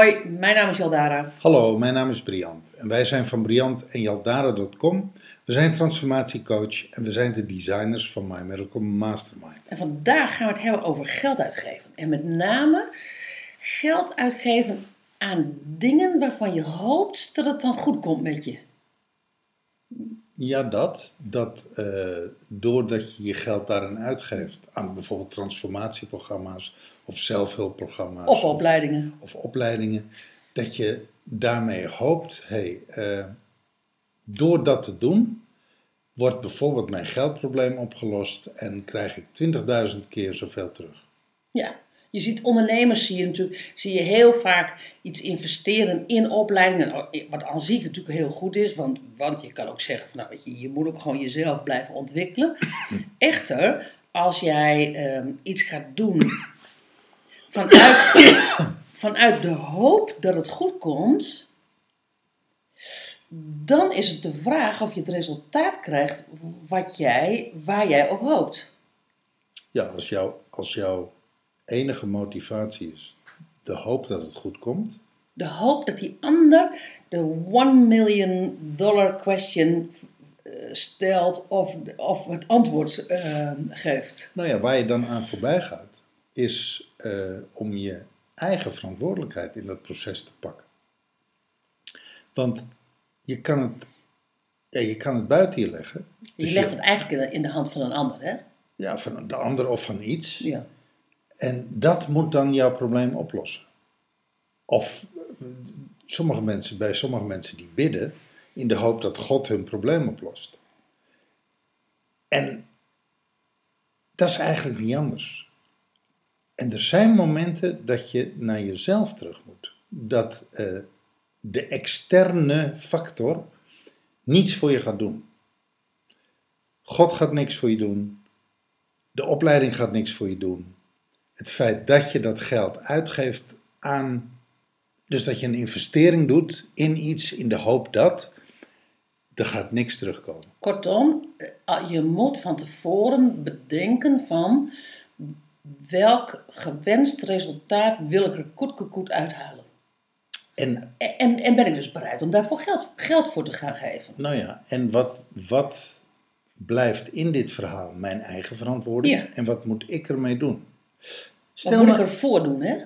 Hoi, mijn naam is Jaldara. Hallo, mijn naam is Briant en wij zijn van Briant en Jaldara.com. We zijn transformatiecoach en we zijn de designers van My Miracle Mastermind. En vandaag gaan we het hebben over geld uitgeven. En met name geld uitgeven aan dingen waarvan je hoopt dat het dan goed komt met je. Ja, dat. Dat eh, doordat je je geld daarin uitgeeft aan bijvoorbeeld transformatieprogramma's of zelfhulpprogramma's. Of opleidingen. Of opleidingen. Dat je daarmee hoopt, hey, eh, door dat te doen, wordt bijvoorbeeld mijn geldprobleem opgelost en krijg ik 20.000 keer zoveel terug. Ja, je ziet ondernemers, zie je natuurlijk, zie je heel vaak iets investeren in opleidingen. Wat aan zich natuurlijk heel goed is, want, want je kan ook zeggen, van, nou weet je, je moet ook gewoon jezelf blijven ontwikkelen. Echter, als jij ehm, iets gaat doen vanuit, vanuit de hoop dat het goed komt, dan is het de vraag of je het resultaat krijgt wat jij, waar jij op hoopt. Ja, als, jou, als jouw enige motivatie is de hoop dat het goed komt, De hoop dat die ander de one million dollar question eh, stelt of, of het antwoord eh, geeft. nou ja, waar je dan aan voorbij gaat, is eh, om je eigen verantwoordelijkheid in dat proces te pakken. Want je kan het, ja, je kan het buiten je leggen. Je Dus legt het eigenlijk in de, in de hand van een ander, hè? Ja, van de ander of van iets. Ja. En dat moet dan jouw probleem oplossen. Of sommige mensen, bij sommige mensen die bidden in de hoop dat God hun probleem oplost. En dat is eigenlijk niet anders. En er zijn momenten dat je naar jezelf terug moet. Dat eh, de externe factor niets voor je gaat doen. God gaat niks voor je doen. De opleiding gaat niks voor je doen het feit dat je dat geld uitgeeft aan. Dus dat je een investering doet in iets in de hoop dat. Er gaat niks terugkomen. Kortom, eh, je moet van tevoren bedenken van welk gewenst resultaat wil ik er koet uithalen. En, En, en ben ik dus bereid om daarvoor geld, geld voor te gaan geven. nou ja, en wat, wat blijft in dit verhaal mijn eigen verantwoording? Ja. En wat moet ik ermee doen? Wat Stel moet ik ervoor doen, hè?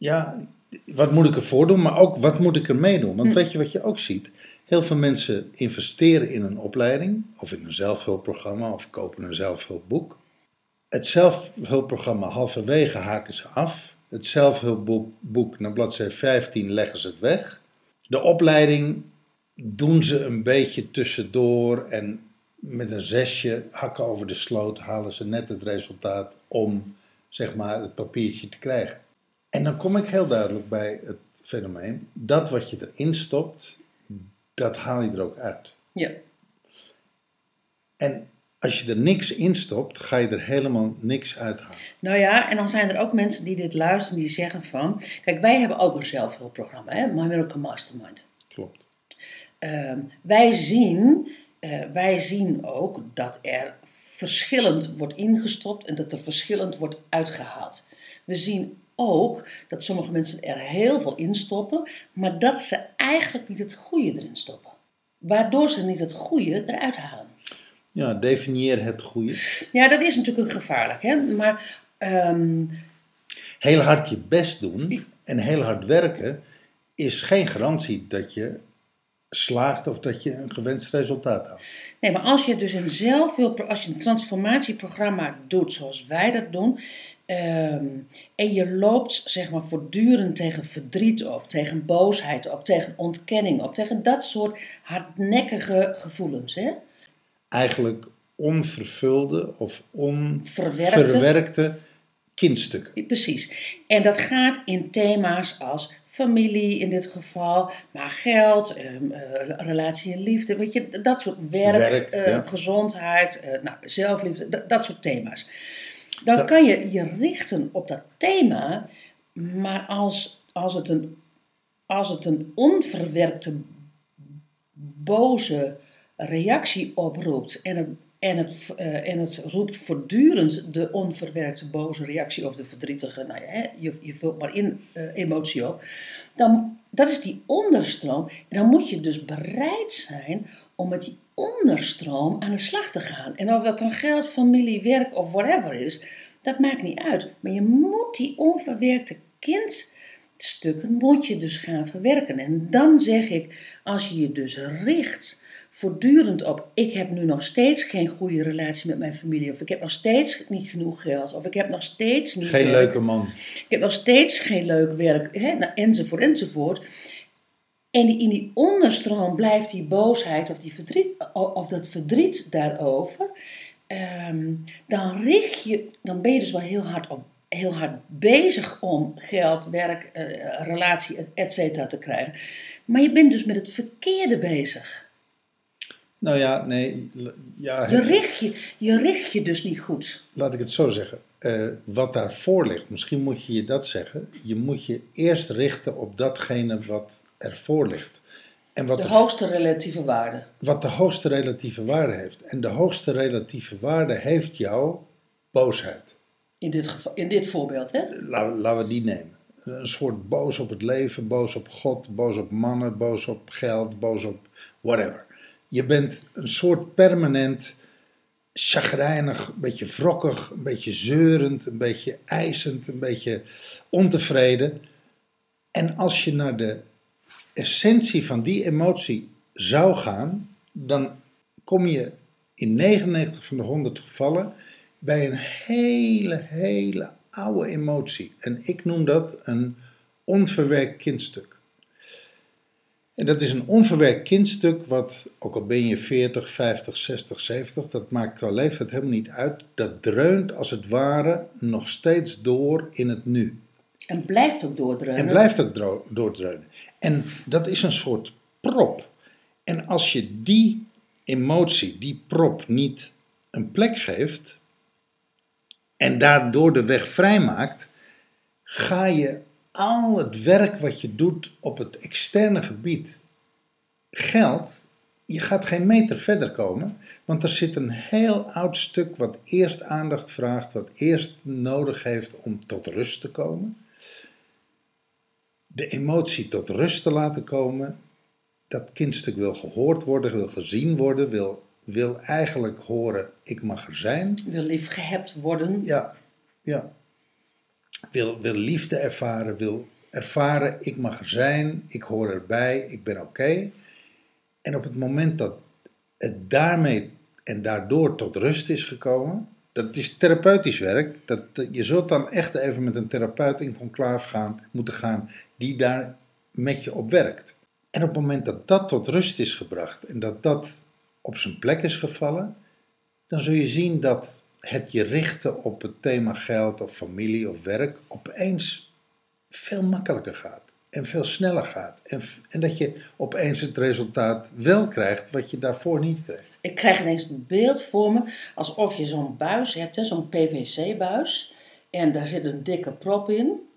ja, wat moet ik ervoor doen, maar ook wat moet ik ermee doen? Hm. Want weet je wat je ook ziet? Heel veel mensen investeren in een opleiding, of in een zelfhulpprogramma, of kopen een zelfhulpboek. Het zelfhulpprogramma halverwege haken ze af. Het zelfhulpboek naar bladzijde 15 leggen ze het weg. De opleiding doen ze een beetje tussendoor en met een zesje hakken over de sloot halen ze net het resultaat om zeg maar het papiertje te krijgen. En dan kom ik heel duidelijk bij het fenomeen dat wat je erin stopt, dat haal je er ook uit. Ja. En als je er niks in stopt, ga je er helemaal niks uithalen. Nou ja, en dan zijn er ook mensen die dit luisteren die zeggen van... Kijk, wij hebben ook een zelfhulpprogramma, hè? My Miracle Mastermind. Klopt. Ehm, wij, zien, eh, wij zien ook dat er verschillend wordt ingestopt en dat er verschillend wordt uitgehaald. We zien ook dat sommige mensen er heel veel in stoppen, maar dat ze eigenlijk niet het goede erin stoppen. Waardoor ze niet het goede eruit halen. Ja, definieer het goede. Ja, dat is natuurlijk een gevaarlijk, hè? maar ehm, Heel hard je best doen en heel hard werken is geen garantie dat je slaagt of dat je een gewenst resultaat haalt. Nee, maar als je dus een zelfhulp, als je een transformatieprogramma doet zoals wij dat doen, ehm, en je loopt zeg maar voortdurend tegen verdriet op, tegen boosheid op, tegen ontkenning op, tegen dat soort hardnekkige gevoelens, hè? Eigenlijk onvervulde of Verwerkte. onverwerkte kindstukken. Precies. En dat gaat in thema's als familie in dit geval, maar geld, ehm, eh, relatie en liefde, weet je, dat soort werk, Werk, eh, ja. gezondheid, eh, nou, zelfliefde, dat, dat soort thema's. Dan Dat- kan je je richten op dat thema Maar als, als, het een, als het een onverwerkte boze reactie oproept en het, en, het, eh, en het roept voortdurend de onverwerkte boze reactie of de verdrietige, nou ja, hè, je, je vult maar in eh, emotie op, dan dat is die onderstroom. En dan moet je dus bereid zijn om met die onderstroom aan de slag te gaan. En of dat dan geld, familie, werk of whatever is, dat maakt niet uit. Maar je moet die onverwerkte kindstukken moet je dus gaan verwerken. En dan zeg ik, als je je dus richt voortdurend op, ik heb nu nog steeds geen goede relatie met mijn familie, of ik heb nog steeds niet genoeg geld, of ik heb nog steeds niet... Geen werk, leuke man. Ik heb nog steeds geen leuk werk, hè, nou, enzovoort, enzovoort. En in die onderstroom blijft die boosheid of, die verdriet, of dat verdriet daarover. ehm, dan, richt je, dan ben je dus wel heel hard, op, heel hard bezig om geld, werk, eh, relatie, et cetera te krijgen. Maar je bent dus met het verkeerde bezig. Nou ja, nee. Ja, Je het, richt je, je richt je dus niet goed. laat ik het zo zeggen. Eh, wat daarvoor ligt, misschien moet je je dat zeggen. Je moet je eerst richten op datgene wat ervoor ligt. En wat De de, hoogste relatieve waarde. wat de hoogste relatieve waarde heeft. En de hoogste relatieve waarde heeft jouw boosheid. In dit, geval, in dit voorbeeld, hè? Laten, laten we die nemen. Een soort boos op het leven, boos op God, boos op mannen, boos op geld, boos op whatever. Je bent een soort permanent chagrijnig, een beetje wrokkig, een beetje zeurend, een beetje eisend, een beetje ontevreden. En als je naar de essentie van die emotie zou gaan, dan kom je in 99 van de 100 gevallen bij een hele, hele oude emotie. En ik noem dat een onverwerkt kindstuk. En dat is een onverwerkt kindstuk wat, ook al ben je 40, 50, 60, 70, dat maakt qua leeftijd helemaal niet uit. Dat dreunt als het ware nog steeds door in het nu. En blijft ook doordreunen. En blijft ook doordreunen. En dat is een soort prop. En als je die emotie, die prop, niet een plek geeft en daardoor de weg vrijmaakt, ga je al het werk wat je doet op het externe gebied, geld, je gaat geen meter verder komen, want er zit een heel oud stuk wat eerst aandacht vraagt, wat eerst nodig heeft om tot rust te komen de emotie tot rust te laten komen. Dat kindstuk wil gehoord worden, wil gezien worden, wil, wil eigenlijk horen: ik mag er zijn. Wil lief gehebt worden. Ja, ja. Wil, wil liefde ervaren, wil ervaren: ik mag er zijn, ik hoor erbij, ik ben oké. En op het moment dat het daarmee en daardoor tot rust is gekomen, dat is therapeutisch werk. Dat, je zult dan echt even met een therapeut in conclave gaan, moeten gaan die daar met je op werkt. En op het moment dat dat tot rust is gebracht en dat dat op zijn plek is gevallen, dan zul je zien dat het je richten op het thema geld of familie of werk opeens veel makkelijker gaat en veel sneller gaat. En, en dat je opeens het resultaat wel krijgt wat je daarvoor niet kreeg. Ik krijg ineens een beeld voor me alsof je zo'n buis hebt, zo'n PVC-buis. En daar zit een dikke prop in.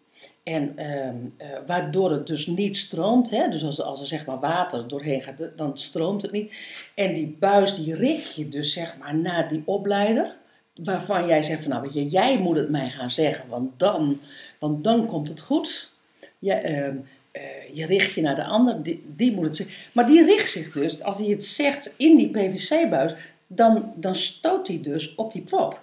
En ehm, eh, waardoor het dus niet stroomt. Hè? Dus als, als er zeg maar water doorheen gaat, dan stroomt het niet. En die buis die richt je dus zeg maar naar die opleider. Waarvan jij zegt van nou weet je, jij moet het mij gaan zeggen. Want dan, want dan komt het goed. Ja, ehm, eh, je richt je naar de ander, die, die moet het zeggen. Maar die richt zich dus, als hij het zegt in die PVC-buis, dan, dan stoot hij dus op die prop.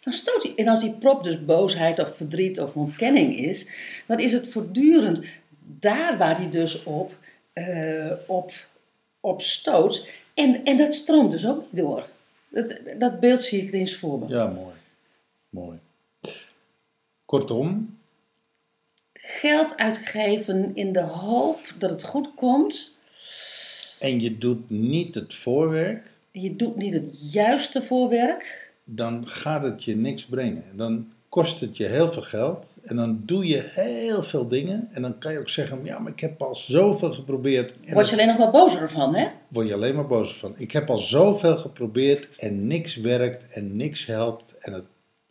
Dan stoot hij. En als die prop dus boosheid of verdriet of ontkenning is, dan is het voortdurend daar waar hij dus op, eh, op, op stoot. En, en dat stroomt dus ook niet door. Dat, dat beeld zie ik eens voor me. Ja, mooi. Mooi. Kortom, Geld uitgeven in de hoop dat het goed komt. en je doet niet het voorwerk, Je doet niet het juiste voorwerk. dan gaat het je niks brengen. Dan kost het je heel veel geld en dan doe je heel veel dingen. En dan kan je ook zeggen, ja, maar ik heb al zoveel geprobeerd. En Word je alleen nog maar bozer van, hè? word je alleen maar boos van. Ik heb al zoveel geprobeerd en niks werkt en niks helpt. En, het,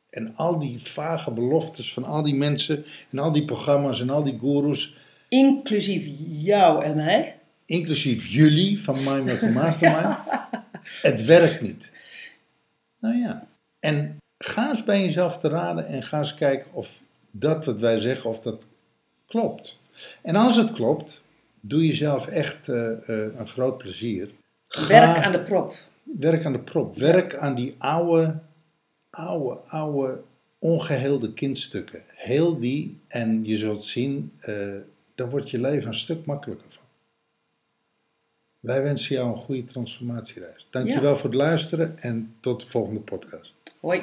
En al die vage beloftes van al die mensen en al die programma's en al die goeroes, Inclusief jou en mij. inclusief jullie van My Mastermind, het werkt niet. Nou ja, en ga eens bij jezelf te raden en ga eens kijken of dat wat wij zeggen, of dat klopt. En als het klopt, doe jezelf echt eh, eh, een groot plezier. Ga- Werk aan de prop. Werk aan de prop. Werk aan die oude, oude, oude, ongeheelde kindstukken. Heel die en je zult zien, eh dan wordt je leven een stuk makkelijker van. Wij wensen jou een goede transformatiereis. Dankjewel Ja. voor het luisteren en tot de volgende podcast. Hoi.